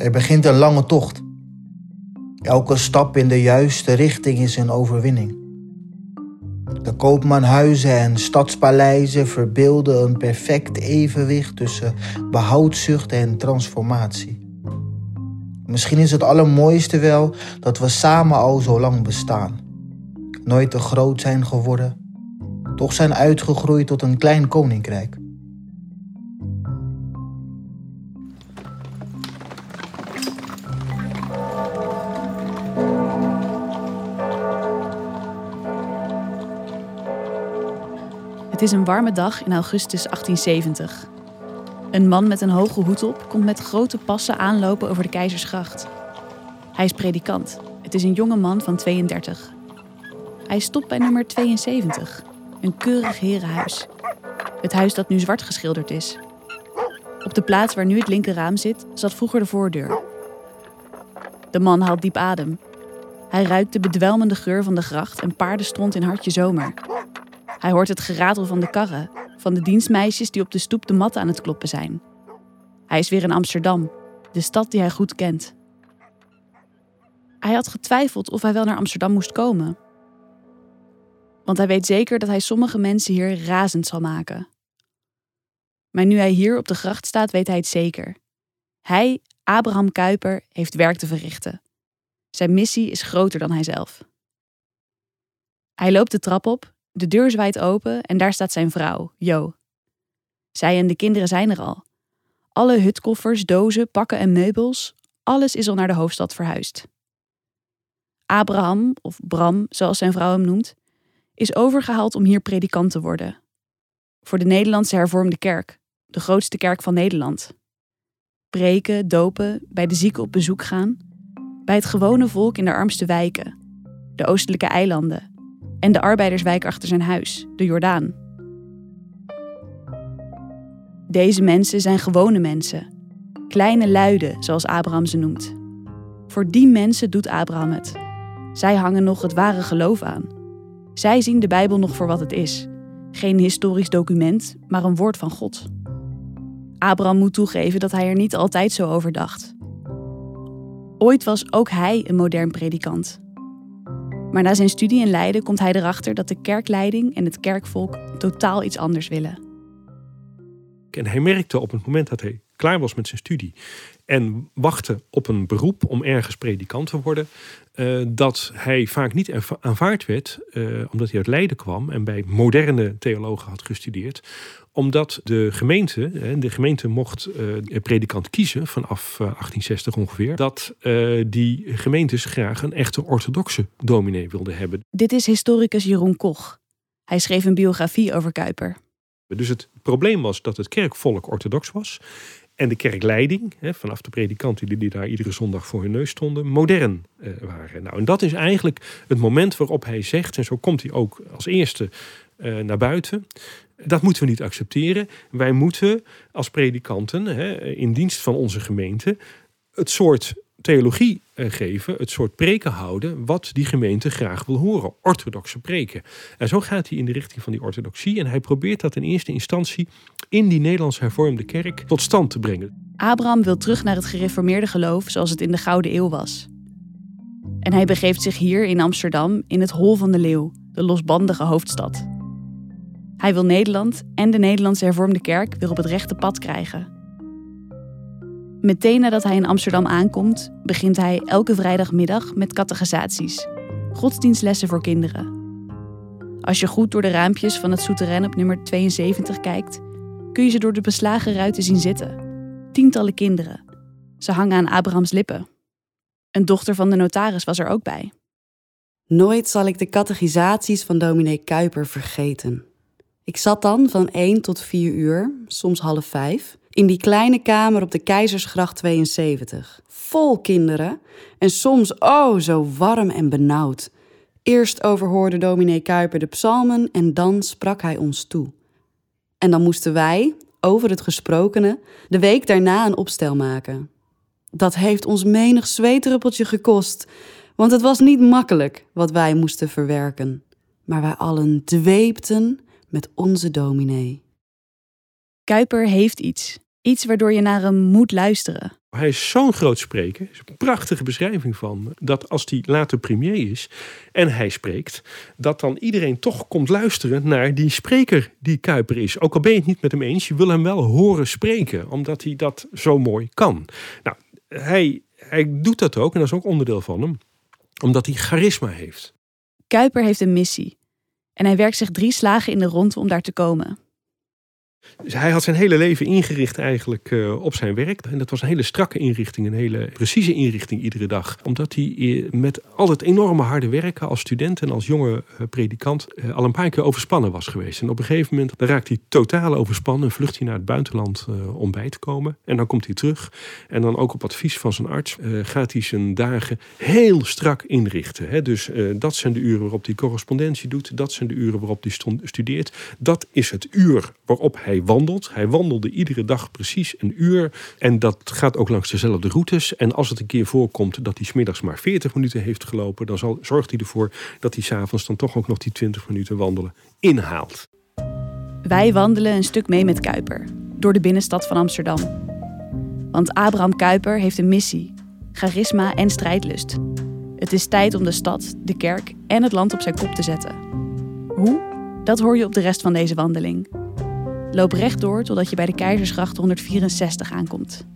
Er begint een lange tocht. Elke stap in de juiste richting is een overwinning. De koopmanhuizen en stadspaleizen verbeelden een perfect evenwicht tussen behoudzucht en transformatie. Misschien is het allermooiste wel dat we samen al zo lang bestaan. Nooit te groot zijn geworden, toch zijn uitgegroeid tot een klein koninkrijk. Het is een warme dag in augustus 1870. Een man met een hoge hoed op komt met grote passen aanlopen over de Keizersgracht. Hij is predikant. Het is een jonge man van 32. Hij stopt bij nummer 72, een keurig herenhuis. Het huis dat nu zwart geschilderd is. Op de plaats waar nu het linkerraam zit, zat vroeger de voordeur. De man haalt diep adem. Hij ruikt de bedwelmende geur van de gracht en paardenstront in hartje zomer. Hij hoort het geratel van de karren, van de dienstmeisjes die op de stoep de matten aan het kloppen zijn. Hij is weer in Amsterdam, de stad die hij goed kent. Hij had getwijfeld of hij wel naar Amsterdam moest komen. Want hij weet zeker dat hij sommige mensen hier razend zal maken. Maar nu hij hier op de gracht staat, weet hij het zeker. Hij, Abraham Kuyper, heeft werk te verrichten. Zijn missie is groter dan hijzelf. Hij loopt de trap op de deur zwaait open en daar staat zijn vrouw, Jo. Zij en de kinderen zijn er al. Alle hutkoffers, dozen, pakken en meubels, alles is al naar de hoofdstad verhuisd. Abraham, of Bram, zoals zijn vrouw hem noemt, is overgehaald om hier predikant te worden. Voor de Nederlandse hervormde kerk, de grootste kerk van Nederland. Preken, dopen, bij de zieken op bezoek gaan, bij het gewone volk in de armste wijken, de oostelijke eilanden, en de arbeiderswijk achter zijn huis, de Jordaan. Deze mensen zijn gewone mensen, kleine luiden, zoals Abraham ze noemt. Voor die mensen doet Abraham het. Zij hangen nog het ware geloof aan. Zij zien de Bijbel nog voor wat het is: geen historisch document, maar een woord van God. Abraham moet toegeven dat hij er niet altijd zo over dacht. Ooit was ook hij een modern predikant. Maar na zijn studie in Leiden komt hij erachter dat de kerkleiding en het kerkvolk totaal iets anders willen. En hij merkte op het moment dat hij klaar was met zijn studie en wachtte op een beroep om ergens predikant te worden, uh, dat hij vaak niet aanvaard werd, uh, omdat hij uit Leiden kwam en bij moderne theologen had gestudeerd, omdat de gemeente, de gemeente mocht uh, predikant kiezen vanaf 1860 ongeveer, dat die gemeentes graag een echte orthodoxe dominee wilden hebben. Dit is historicus Jeroen Koch. Hij schreef een biografie over Kuiper. Dus het probleem was dat het kerkvolk orthodox was en de kerkleiding, hè, vanaf de predikanten die, daar iedere zondag voor hun neus stonden, modern eh, waren. Nou, en dat is eigenlijk het moment waarop hij zegt, en zo komt hij ook als eerste uh, naar buiten. Dat moeten we niet accepteren. Wij moeten als predikanten, hè, in dienst van onze gemeente, het soort theologie eh, geven, het soort preken houden wat die gemeente graag wil horen. Orthodoxe preken. En zo gaat hij in de richting van die orthodoxie en hij probeert dat in eerste instantie in die Nederlands hervormde kerk tot stand te brengen. Abraham wil terug naar het gereformeerde geloof zoals het in de Gouden Eeuw was. En hij begeeft zich hier in Amsterdam in het Hol van de Leeuw, de losbandige hoofdstad. Hij wil Nederland en de Nederlandse hervormde kerk weer op het rechte pad krijgen. Meteen nadat hij in Amsterdam aankomt, begint hij elke vrijdagmiddag met catechisaties, godsdienstlessen voor kinderen. Als je goed door de raampjes van het souterrain op nummer 72 kijkt, kun je ze door de beslagen ruiten zien zitten. Tientallen kinderen. Ze hangen aan Abrahams lippen. Een dochter van de notaris was er ook bij. Nooit zal ik de catechisaties van dominee Kuiper vergeten. Ik zat dan van 1 tot 4 uur, soms half 5, in die kleine kamer op de Keizersgracht 72. Vol kinderen en soms oh zo warm en benauwd. Eerst overhoorde dominee Kuiper de psalmen en dan sprak hij ons toe. En dan moesten wij, over het gesprokene, de week daarna een opstel maken. Dat heeft ons menig zweetruppeltje gekost, want het was niet makkelijk wat wij moesten verwerken. Maar wij allen dweepten met onze dominee. Kuiper heeft iets. Iets waardoor je naar hem moet luisteren. Hij is zo'n groot spreker. is een prachtige beschrijving van. Dat als hij later premier is en hij spreekt, dat dan iedereen toch komt luisteren naar die spreker die Kuiper is. Ook al ben je het niet met hem eens, je wil hem wel horen spreken, omdat hij dat zo mooi kan. Nou, hij, hij doet dat ook en dat is ook onderdeel van hem, omdat hij charisma heeft. Kuiper heeft een missie en hij werkt zich drie slagen in de rond om daar te komen. Dus hij had zijn hele leven ingericht eigenlijk uh, op zijn werk. En dat was een hele strakke inrichting, een hele precieze inrichting iedere dag. Omdat hij uh, met al het enorme harde werken als student en als jonge uh, predikant al een paar keer overspannen was geweest. En op een gegeven moment raakt hij totaal overspannen en vlucht hij naar het buitenland om bij te komen. En dan komt hij terug. En dan ook op advies van zijn arts gaat hij zijn dagen heel strak inrichten. Hè. Dus dat zijn de uren waarop hij correspondentie doet. Dat zijn de uren waarop hij studeert. Dat is het uur waarop hij hij wandelt. Hij wandelde iedere dag precies een uur. En dat gaat ook langs dezelfde routes. En als het een keer voorkomt dat hij smiddags maar 40 minuten heeft gelopen, dan zorgt hij ervoor dat hij s'avonds dan toch ook nog die 20 minuten wandelen inhaalt. Wij wandelen een stuk mee met Kuiper door de binnenstad van Amsterdam. Want Abraham Kuiper heeft een missie, charisma en strijdlust. Het is tijd om de stad, de kerk en het land op zijn kop te zetten. Hoe? Dat hoor je op de rest van deze wandeling. Loop rechtdoor totdat je bij de Keizersgracht 164 aankomt.